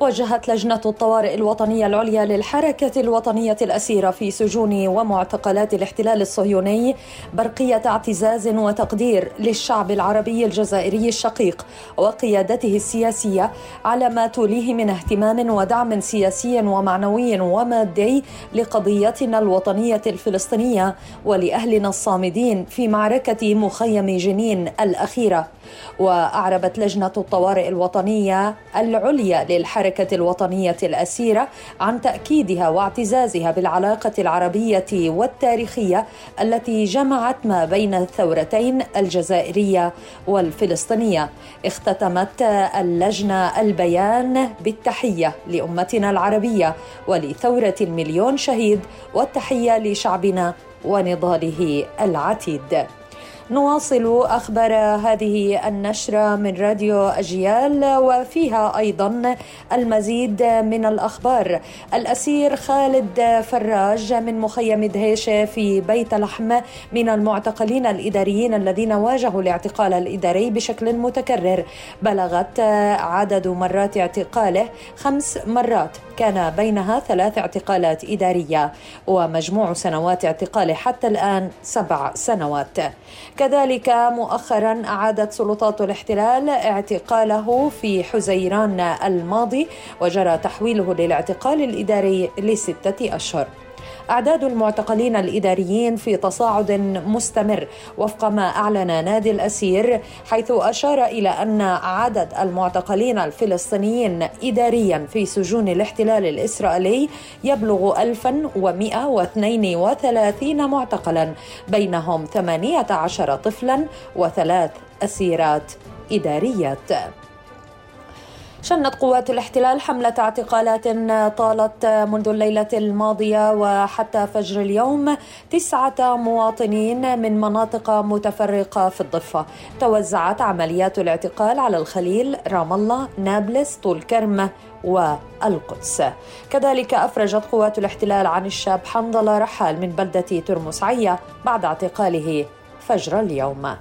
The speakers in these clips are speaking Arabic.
وجهت لجنة الطوارئ الوطنية العليا للحركة الوطنية الأسيرة في سجون ومعتقلات الاحتلال الصهيوني برقية اعتزاز وتقدير للشعب العربي الجزائري الشقيق وقيادته السياسية على ما توليه من اهتمام ودعم سياسي ومعنوي ومادي لقضيتنا الوطنية الفلسطينية ولأهلنا الصامدين في معركة مخيم جنين الأخيرة. وأعربت لجنة الطوارئ الوطنية العليا للحركة الوطنية الأسيرة عن تأكيدها واعتزازها بالعلاقة العربية والتاريخية التي جمعت ما بين الثورتين الجزائرية والفلسطينية. اختتمت اللجنة البيان بالتحية لأمتنا العربية ولثورة المليون شهيد والتحية لشعبنا ونضاله العتيد. نواصل أخبار هذه النشرة من راديو أجيال وفيها أيضا المزيد من الأخبار. الأسير خالد فراج من مخيم دهيشه في بيت لحم من المعتقلين الإداريين الذين واجهوا الاعتقال الإداري بشكل متكرر. بلغت عدد مرات اعتقاله خمس مرات. كان بينها ثلاث اعتقالات إدارية ومجموع سنوات اعتقاله حتى الآن سبع سنوات. كذلك مؤخرا أعادت سلطات الاحتلال اعتقاله في حزيران الماضي وجرى تحويله للاعتقال الإداري لستة أشهر. أعداد المعتقلين الإداريين في تصاعد مستمر وفق ما أعلن نادي الأسير حيث أشار إلى أن عدد المعتقلين الفلسطينيين إداريا في سجون الاحتلال الإسرائيلي يبلغ 1132 معتقلا بينهم 18 طفلا وثلاث أسيرات إداريات. شنت قوات الاحتلال حملة اعتقالات طالت منذ الليلة الماضية وحتى فجر اليوم تسعة مواطنين من مناطق متفرقة في الضفة. توزعت عمليات الاعتقال على الخليل رام الله نابلس طول كرم والقدس. كذلك أفرجت قوات الاحتلال عن الشاب حنظلة رحال من بلدة ترمسعية بعد اعتقاله فجر اليوم.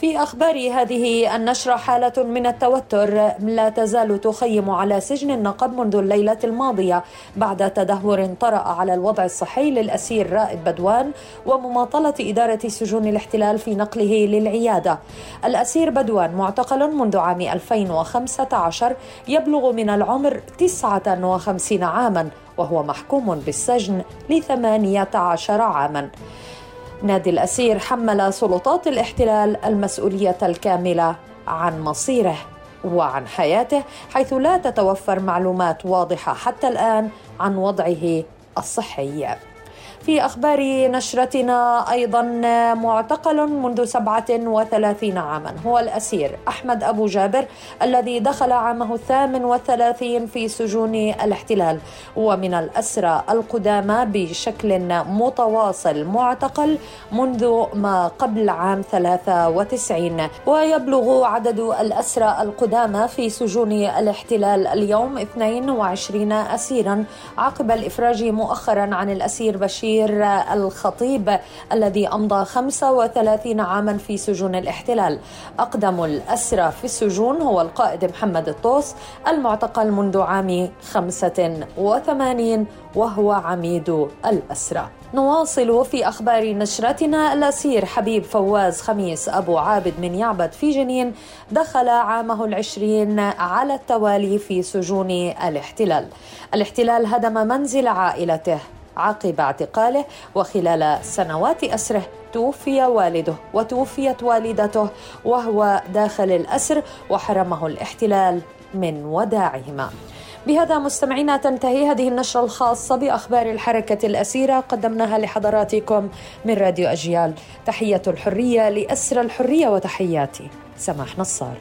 في أخبار هذه النشرة حالة من التوتر لا تزال تخيم على سجن النقب منذ الليلة الماضية بعد تدهور طرأ على الوضع الصحي للأسير رائد بدوان ومماطلة إدارة سجون الاحتلال في نقله للعيادة. الأسير بدوان معتقل منذ عام 2015 يبلغ من العمر 59 عاما وهو محكوم بالسجن لثمانية عشر عاما. نادي الأسير حمل سلطات الاحتلال المسؤولية الكاملة عن مصيره وعن حياته حيث لا تتوفر معلومات واضحة حتى الآن عن وضعه الصحي. في أخبار نشرتنا أيضا معتقل منذ 37 عاما. هو الأسير أحمد أبو جابر الذي دخل عامه الثامن والثلاثين في سجون الاحتلال. ومن الأسرى القدامى بشكل متواصل معتقل منذ ما قبل عام 93 ويبلغ عدد الأسرى القدامى في سجون الاحتلال اليوم 22 أسيرا عقب الإفراج مؤخرا عن الأسير بشير بشير الخطيب الذي أمضى 35 عاما في سجون الاحتلال. أقدم الأسرى في السجون هو القائد محمد الطوس المعتقل منذ عام 85 وهو عميد الأسرى. نواصل في أخبار نشرتنا. الأسير حبيب فواز خميس أبو عابد من يعبد في جنين دخل عامه العشرين على التوالي في سجون الاحتلال. الاحتلال هدم منزل عائلته. عقب اعتقاله وخلال سنوات أسره توفي والده وتوفيت والدته وهو داخل الأسر وحرمه الاحتلال من وداعهما. بهذا مستمعينا تنتهي هذه النشرة الخاصة بأخبار الحركة الأسيرة قدمناها لحضراتكم من راديو أجيال تحية الحرية لأسر الحرية وتحياتي سماح نصار